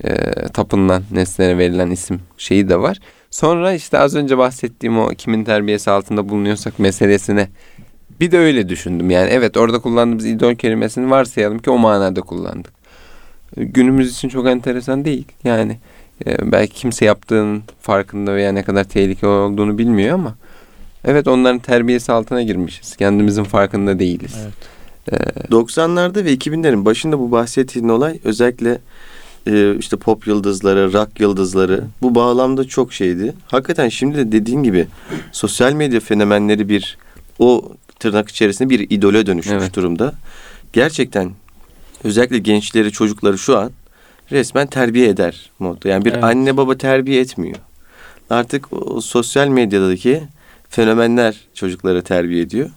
Speaker 3: e, tapınılan nesnelere verilen isim şeyi de var. Sonra işte az önce bahsettiğim o kimin terbiyesi altında bulunuyorsak meselesine bir de öyle düşündüm. Yani evet orada kullandığımız idol kelimesini varsayalım ki o manada kullandık. Günümüz için çok enteresan değil. Yani e, belki kimse yaptığının farkında veya ne kadar tehlikeli olduğunu bilmiyor ama evet onların terbiyesi altına girmişiz. Kendimizin farkında değiliz.
Speaker 1: Evet.
Speaker 2: 90'larda ve 2000'lerin başında bu bahsettiğin olay özellikle e, işte pop yıldızları, rock yıldızları bu bağlamda çok şeydi. Hakikaten şimdi de dediğin gibi sosyal medya fenomenleri bir o tırnak içerisinde bir idole dönüşmüş
Speaker 3: Evet.
Speaker 2: durumda. Gerçekten özellikle gençleri, çocukları şu an resmen terbiye eder modda. Yani bir
Speaker 1: Evet.
Speaker 2: anne baba terbiye etmiyor. Artık o sosyal medyadaki fenomenler çocukları terbiye ediyor.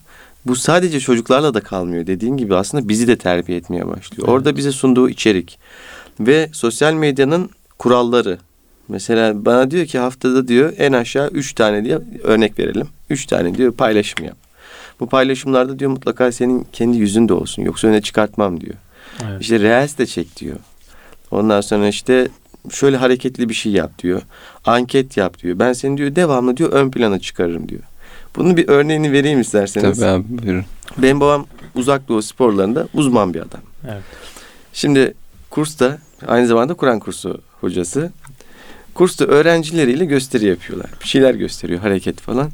Speaker 2: Bu sadece çocuklarla da kalmıyor. Dediğin gibi aslında bizi de terbiye etmeye başlıyor.
Speaker 1: Evet.
Speaker 2: Orada bize sunduğu içerik ve sosyal medyanın kuralları. Mesela bana diyor ki haftada diyor en aşağı üç tane diye örnek verelim. Üç tane diyor paylaşım yap. Bu paylaşımlarda diyor mutlaka senin kendi yüzün de olsun. Yoksa öne çıkartmam diyor.
Speaker 1: Evet.
Speaker 2: İşte reels de çek diyor. Ondan sonra işte şöyle hareketli bir şey yap diyor. Anket yap diyor. Ben seni diyor devamlı diyor ön plana çıkarırım diyor. Bunun bir örneğini vereyim isterseniz.
Speaker 3: Tabii abi buyurun.
Speaker 2: Benim babam uzak doğu sporlarında uzman bir adam.
Speaker 1: Evet.
Speaker 2: Şimdi kursta aynı zamanda Kur'an kursu hocası. Kursta öğrencileriyle gösteri yapıyorlar. Bir şeyler gösteriyor, hareket falan.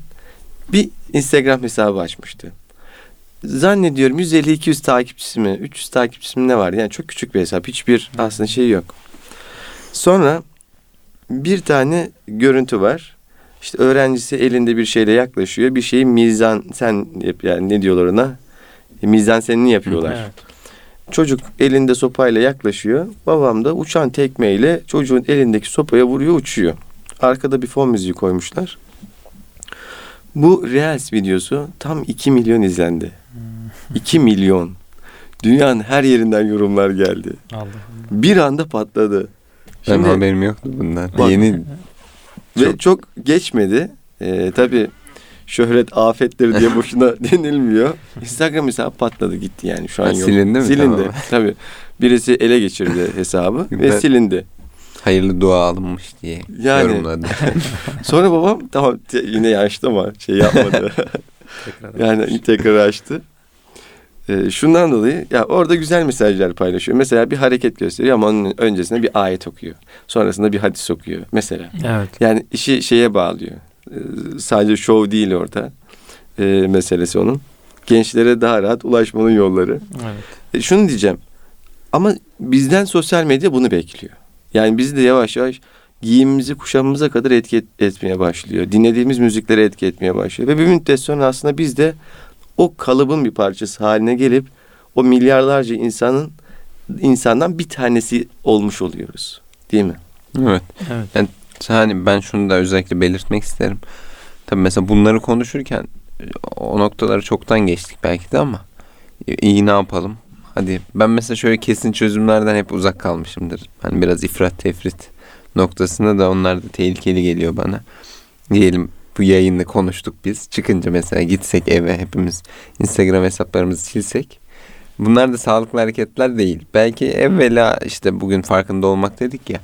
Speaker 2: Bir Instagram hesabı açmıştı. Zannediyorum 150-200 takipçisi mi, 300 takipçisi mi ne var? Yani çok küçük bir hesap. Hiçbir aslında şey yok. Sonra bir tane görüntü var. İşte öğrencisi elinde bir şeyle yaklaşıyor. Bir şeyi mizan sen yap yani ne diyorlar ona? E, mizan senini yapıyorlar.
Speaker 1: Evet.
Speaker 2: Çocuk elinde sopayla yaklaşıyor. Babam da uçan tekmeyle çocuğun elindeki sopaya vuruyor uçuyor. Arkada bir fon müziği koymuşlar. Bu Reels videosu tam 2 milyon izlendi. 2 milyon. Dünyanın her yerinden yorumlar geldi.
Speaker 1: Allah.
Speaker 2: Bir anda patladı.
Speaker 3: Ben
Speaker 2: Şimdi-
Speaker 3: haberim yoktu bundan.
Speaker 2: Bak-
Speaker 3: Yeni
Speaker 2: Ve
Speaker 3: Çok-
Speaker 2: çok, geçmedi. Ee, tabii şöhret afettir diye boşuna denilmiyor. Instagram hesabı patladı gitti yani şu an
Speaker 3: Ha,
Speaker 2: yok.
Speaker 3: silindi mi?
Speaker 2: Silindi.
Speaker 3: Tamam.
Speaker 2: Tabii. Birisi ele geçirdi hesabı ve silindi.
Speaker 3: Hayırlı dua alınmış diye
Speaker 2: Yani-
Speaker 3: yorumladı.
Speaker 2: Sonra babam tamam yine açtı ama şey yapmadı.
Speaker 1: Tekrar
Speaker 2: yani tekrar açtı. Ee, şundan dolayı ya orada güzel mesajlar paylaşıyor. Mesela bir hareket gösteriyor ama onun öncesinde bir ayet okuyor. Sonrasında bir hadis okuyor mesela.
Speaker 1: Evet.
Speaker 2: Yani işi şeye bağlıyor. Ee, sadece şov değil orada. Ee, meselesi onun. Gençlere daha rahat ulaşmanın yolları.
Speaker 1: Evet.
Speaker 2: E, şunu diyeceğim. Ama bizden sosyal medya bunu bekliyor. Yani bizi de yavaş yavaş giyimimizi kuşamımıza kadar etki et- etmeye başlıyor. Dinlediğimiz müziklere etki etmeye başlıyor. Ve bir müddet sonra aslında biz de o kalıbın bir parçası haline gelip o milyarlarca insanın insandan bir tanesi olmuş oluyoruz. Değil mi?
Speaker 3: evet.
Speaker 1: Evet.
Speaker 3: Hani ben şunu da özellikle belirtmek isterim. Tabii mesela bunları konuşurken o noktaları çoktan geçtik belki de ama iyi ne yapalım? Hadi ben mesela şöyle kesin çözümlerden hep uzak kalmışımdır. Hani biraz ifrat tefrit noktasında da onlar da tehlikeli geliyor bana. Diyelim bu yayında konuştuk biz. Çıkınca mesela gitsek eve hepimiz Instagram hesaplarımızı silsek. Bunlar da sağlıklı hareketler değil. Belki evvela işte bugün farkında olmak dedik ya.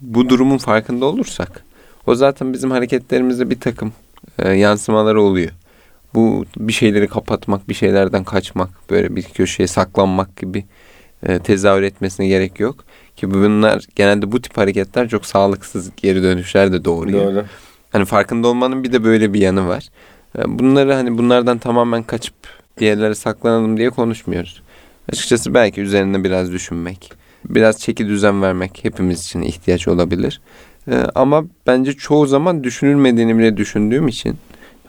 Speaker 3: Bu durumun farkında olursak o zaten bizim hareketlerimizde bir takım e, yansımaları oluyor. Bu bir şeyleri kapatmak, bir şeylerden kaçmak, böyle bir köşeye saklanmak gibi e, tezahür etmesine gerek yok. Ki bunlar genelde bu tip hareketler çok sağlıksız geri dönüşler de doğuruyor. Hani farkında olmanın bir de böyle bir yanı var. E, Bunları hani bunlardan tamamen kaçıp bir yerlere saklanalım diye konuşmuyoruz. Açıkçası belki üzerine biraz düşünmek, biraz çeki düzen vermek hepimiz için ihtiyaç olabilir. E, Ama bence çoğu zaman düşünülmediğini bile düşündüğüm için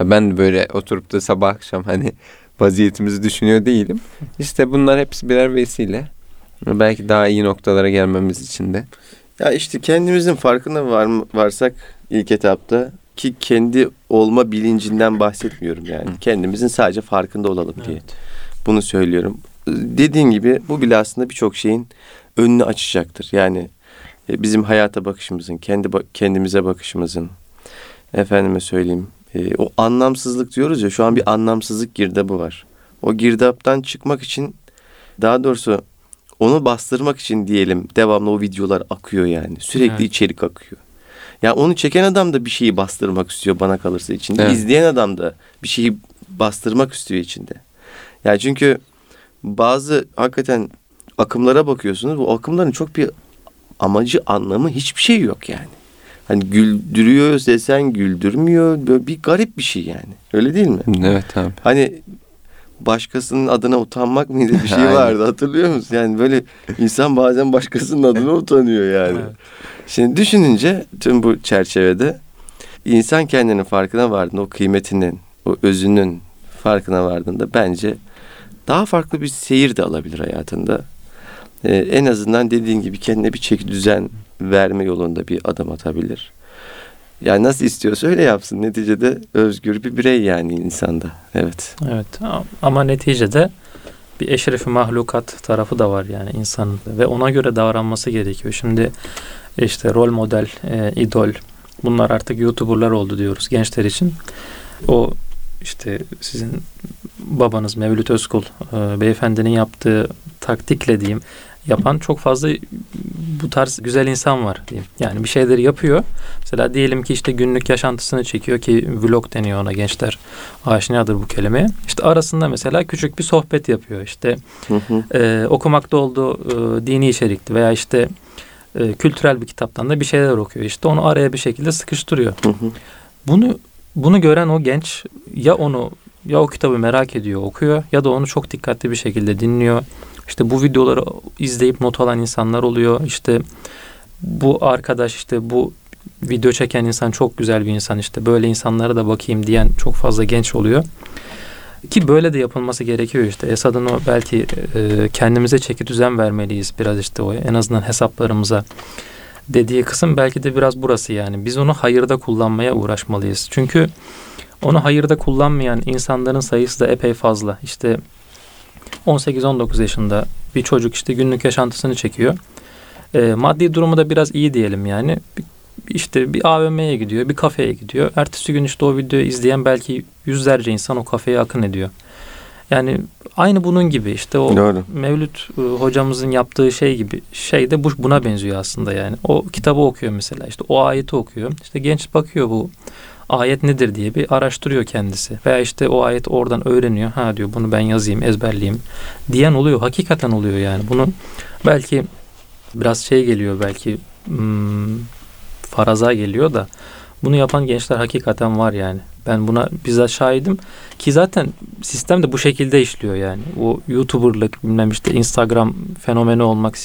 Speaker 3: ben böyle oturup da sabah akşam hani vaziyetimizi düşünüyor değilim. İşte bunlar hepsi birer vesile. Belki daha iyi noktalara gelmemiz için de.
Speaker 2: Ya işte kendimizin farkına var varsak ilk etapta ki kendi olma bilincinden bahsetmiyorum yani. Kendimizin sadece farkında olalım diye.
Speaker 1: Evet.
Speaker 2: Bunu söylüyorum. Dediğin gibi bu bile aslında birçok şeyin önünü açacaktır. Yani e, bizim hayata bakışımızın, kendi kendimize bakışımızın, efendime söyleyeyim, e, o anlamsızlık diyoruz ya şu an bir anlamsızlık girdabı var. O girdaptan çıkmak için daha doğrusu onu bastırmak için diyelim devamlı o videolar akıyor yani. Sürekli
Speaker 1: Evet.
Speaker 2: içerik akıyor. Ya onu çeken adam da bir şeyi bastırmak istiyor bana kalırsa içinde.
Speaker 3: Evet.
Speaker 2: İzleyen adam da bir şeyi bastırmak istiyor içinde. Yani çünkü bazı hakikaten akımlara bakıyorsunuz. Bu akımların çok bir amacı, anlamı hiçbir şey yok yani. Hani güldürüyor desen güldürmüyor. Böyle bir garip bir şey yani. Öyle değil mi?
Speaker 3: Evet abi.
Speaker 2: Hani başkasının adına utanmak mıydı bir şey vardı hatırlıyor musun? Yani böyle insan bazen başkasının adına utanıyor yani.
Speaker 1: Evet.
Speaker 2: Şimdi düşününce tüm bu çerçevede insan kendinin farkına vardığında o kıymetinin, o özünün farkına vardığında bence daha farklı bir seyir de alabilir hayatında. Ee, en azından dediğin gibi kendine bir çeki düzen verme yolunda bir adım atabilir. Yani nasıl istiyorsa öyle yapsın. Neticede özgür bir birey yani insanda. Evet.
Speaker 1: Evet ama neticede bir eşrefi mahlukat tarafı da var yani insanın ve ona göre davranması gerekiyor. Şimdi işte rol model, e, idol bunlar artık YouTuber'lar oldu diyoruz gençler için. O işte sizin babanız Mevlüt Özkul e, beyefendinin yaptığı taktikle diyeyim yapan çok fazla bu tarz güzel insan var diyeyim. Yani bir şeyleri yapıyor. Mesela diyelim ki işte günlük yaşantısını çekiyor ki vlog deniyor ona gençler aşinadır bu kelimeye. İşte arasında mesela küçük bir sohbet yapıyor. İşte
Speaker 2: Hı hı.
Speaker 1: e, okumakta olduğu e, dini içerikli veya işte e, kültürel bir kitaptan da bir şeyler okuyor. İşte onu araya bir şekilde sıkıştırıyor.
Speaker 2: Hı hı.
Speaker 1: Bunu bunu gören o genç ya onu ya o kitabı merak ediyor, okuyor ya da onu çok dikkatli bir şekilde dinliyor. İşte bu videoları izleyip not alan insanlar oluyor. İşte bu arkadaş işte bu video çeken insan çok güzel bir insan işte böyle insanlara da bakayım diyen çok fazla genç oluyor. Ki böyle de yapılması gerekiyor işte. Esad'ın o belki e, kendimize çeki düzen vermeliyiz biraz işte o en azından hesaplarımıza dediği kısım belki de biraz burası yani. Biz onu hayırda kullanmaya uğraşmalıyız. Çünkü onu hayırda kullanmayan insanların sayısı da epey fazla. İşte 18-19 yaşında bir çocuk işte günlük yaşantısını çekiyor. E, maddi durumu da biraz iyi diyelim yani. İşte bir AVM'ye gidiyor, bir kafeye gidiyor. Ertesi gün işte o videoyu izleyen belki yüzlerce insan o kafeye akın ediyor. Yani aynı bunun gibi işte o
Speaker 2: Doğru.
Speaker 1: Mevlüt e, hocamızın yaptığı şey gibi şey de bu buna benziyor aslında yani. O kitabı okuyor mesela işte o ayeti okuyor. İşte genç bakıyor bu ayet nedir diye bir araştırıyor kendisi. Veya işte o ayet oradan öğreniyor. Ha diyor bunu ben yazayım, ezberleyeyim diyen oluyor. Hakikaten oluyor yani. Bunu belki biraz şey geliyor belki hmm, faraza geliyor da bunu yapan gençler hakikaten var yani. Ben buna bizzat şahidim ki zaten sistem de bu şekilde işliyor yani. O YouTuber'lık bilmem işte Instagram fenomeni olmak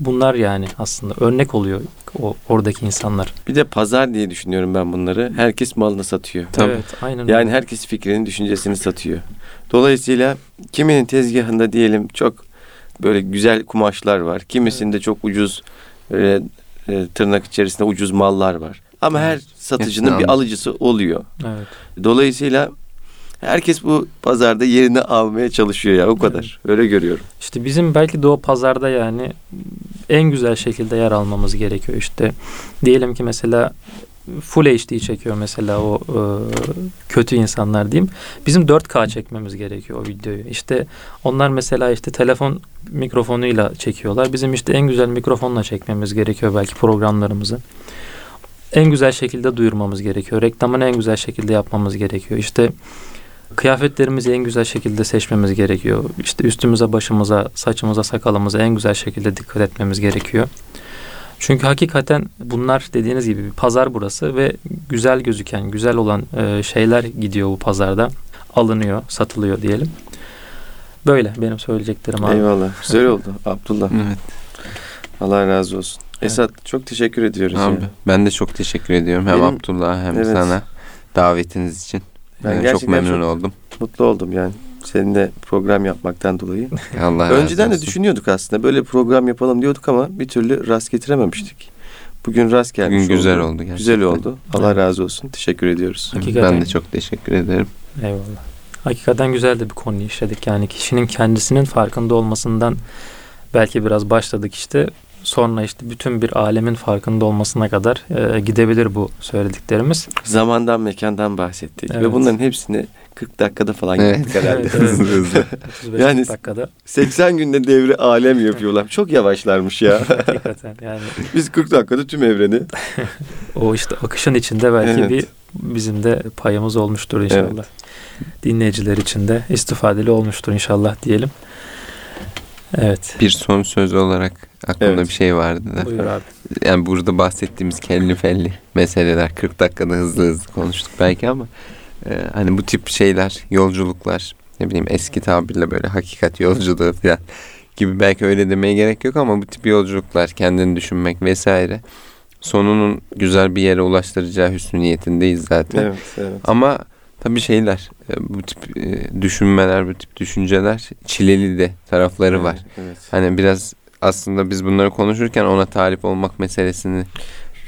Speaker 1: bunlar yani aslında örnek oluyor o oradaki insanlar.
Speaker 2: Bir de pazar diye düşünüyorum ben bunları. Herkes malını satıyor.
Speaker 1: Evet, aynen. öyle.
Speaker 2: Yani herkes fikrinin, düşüncesini satıyor. Dolayısıyla kiminin tezgahında diyelim çok böyle güzel kumaşlar var. Kimisinde çok ucuz böyle, e, tırnak içerisinde ucuz mallar var. Ama her satıcının
Speaker 3: Hepsini
Speaker 2: bir
Speaker 3: almış.
Speaker 2: alıcısı oluyor.
Speaker 1: evet.
Speaker 2: Dolayısıyla herkes bu pazarda yerini almaya çalışıyor ya o kadar. Öyle görüyorum.
Speaker 1: İşte bizim belki de o pazarda yani en güzel şekilde yer almamız gerekiyor. İşte diyelim ki mesela Full HD çekiyor mesela o e, kötü insanlar diyeyim. Bizim 4K çekmemiz gerekiyor o videoyu. İşte onlar mesela işte telefon mikrofonuyla çekiyorlar. Bizim işte en güzel mikrofonla çekmemiz gerekiyor belki programlarımızı. En güzel şekilde duyurmamız gerekiyor. Reklamını en güzel şekilde yapmamız gerekiyor. İşte kıyafetlerimizi en güzel şekilde seçmemiz gerekiyor. İşte üstümüze, başımıza, saçımıza, sakalımıza en güzel şekilde dikkat etmemiz gerekiyor. Çünkü hakikaten bunlar dediğiniz gibi bir pazar burası ve güzel gözüken, güzel olan e, şeyler gidiyor bu pazarda. Alınıyor, satılıyor diyelim. Böyle benim söyleyeceklerim abi.
Speaker 2: Eyvallah. Güzel oldu Abdullah.
Speaker 3: Evet.
Speaker 2: Allah razı olsun. Esat çok teşekkür ediyoruz.
Speaker 3: Abi,
Speaker 2: ya.
Speaker 3: ben de çok teşekkür ediyorum. Hem
Speaker 2: Benim-
Speaker 3: Abdullah hem
Speaker 2: Evet.
Speaker 3: sana davetiniz için.
Speaker 2: Ben
Speaker 3: Ee, çok
Speaker 2: gerçekten
Speaker 3: memnun
Speaker 2: çok-
Speaker 3: oldum.
Speaker 2: Mutlu oldum yani. Seninle program yapmaktan dolayı.
Speaker 3: Allah razı
Speaker 2: Önceden de düşünüyorduk aslında. Böyle program yapalım diyorduk ama bir türlü rast getirememiştik. Bugün rast gelmiş
Speaker 3: Bugün güzel
Speaker 2: oldu.
Speaker 3: oldu gerçekten.
Speaker 2: Güzel oldu. Allah razı olsun. Teşekkür ediyoruz.
Speaker 1: Hakikaten.
Speaker 3: Ben de çok teşekkür ederim.
Speaker 1: Eyvallah. Hakikaten güzel de bir konuyu işledik. Yani kişinin kendisinin farkında olmasından belki biraz başladık işte. Sonra işte bütün bir alemin farkında olmasına kadar e, gidebilir bu söylediklerimiz.
Speaker 2: Zamandan, mekandan bahsettik. Ve
Speaker 1: Evet.
Speaker 2: bunların hepsini 40 dakikada falan
Speaker 3: Evet.
Speaker 2: yaptık herhalde.
Speaker 1: Evet, evet.
Speaker 3: Hızlı hızlı.
Speaker 1: 35
Speaker 2: Yani-
Speaker 1: dakikada
Speaker 2: 80 günde devri alem yapıyorlar. Çok yavaşlarmış ya.
Speaker 1: hakikaten yani
Speaker 2: Biz 40 dakikada tüm evreni.
Speaker 1: o işte akışın içinde belki
Speaker 2: Evet.
Speaker 1: bir bizim de payımız olmuştur inşallah.
Speaker 2: Evet.
Speaker 1: Dinleyiciler için de istifadeli olmuştur inşallah diyelim. Evet.
Speaker 3: Bir son söz olarak aklımda
Speaker 2: Evet.
Speaker 3: bir şey vardı da.
Speaker 1: Buyur abi.
Speaker 3: Yani burada bahsettiğimiz kelli felli meseleler 40 dakikada hızlı hızlı konuştuk belki ama e, hani bu tip şeyler, yolculuklar, ne bileyim eski tabirle böyle hakikat yolculuğu falan gibi belki öyle demeye gerek yok ama bu tip yolculuklar, kendini düşünmek vesaire sonunun güzel bir yere ulaştıracağı hüsnü niyetindeyiz zaten.
Speaker 2: Evet, evet.
Speaker 3: Ama tabii şeyler, e, bu tip e, düşünmeler, bu tip düşünceler çileli de tarafları var.
Speaker 2: Evet.
Speaker 3: Hani biraz aslında biz bunları konuşurken ona talip olmak meselesini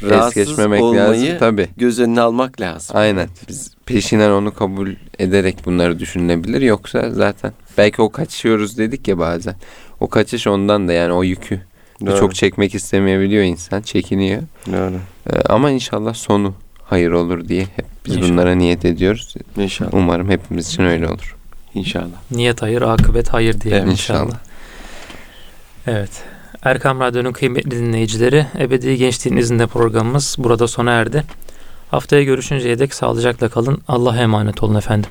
Speaker 3: es
Speaker 2: Rahatsız
Speaker 3: geçmemek
Speaker 2: olmayı
Speaker 3: lazım. Tabii.
Speaker 2: göz önüne almak lazım.
Speaker 3: Aynen. Biz peşinden onu kabul ederek bunları düşünülebilir. Yoksa zaten belki o kaçıyoruz dedik ya bazen. O kaçış ondan da yani o yükü
Speaker 2: Doğru,
Speaker 3: çok çekmek istemeyebiliyor insan. Çekiniyor.
Speaker 2: doğru.
Speaker 3: Ee, ama inşallah sonu hayır olur diye hep biz
Speaker 1: İnşallah.
Speaker 3: bunlara niyet ediyoruz.
Speaker 2: İnşallah.
Speaker 3: Umarım hepimiz için öyle olur.
Speaker 2: İnşallah.
Speaker 1: Niyet hayır, akıbet hayır diyelim
Speaker 2: Evet,
Speaker 1: inşallah.
Speaker 3: inşallah.
Speaker 1: Evet. Erkam Radyo'nun kıymetli dinleyicileri, Ebedi Gençliğin izinde programımız burada sona erdi. Haftaya görüşünceye dek sağlıcakla kalın. Allah'a emanet olun efendim.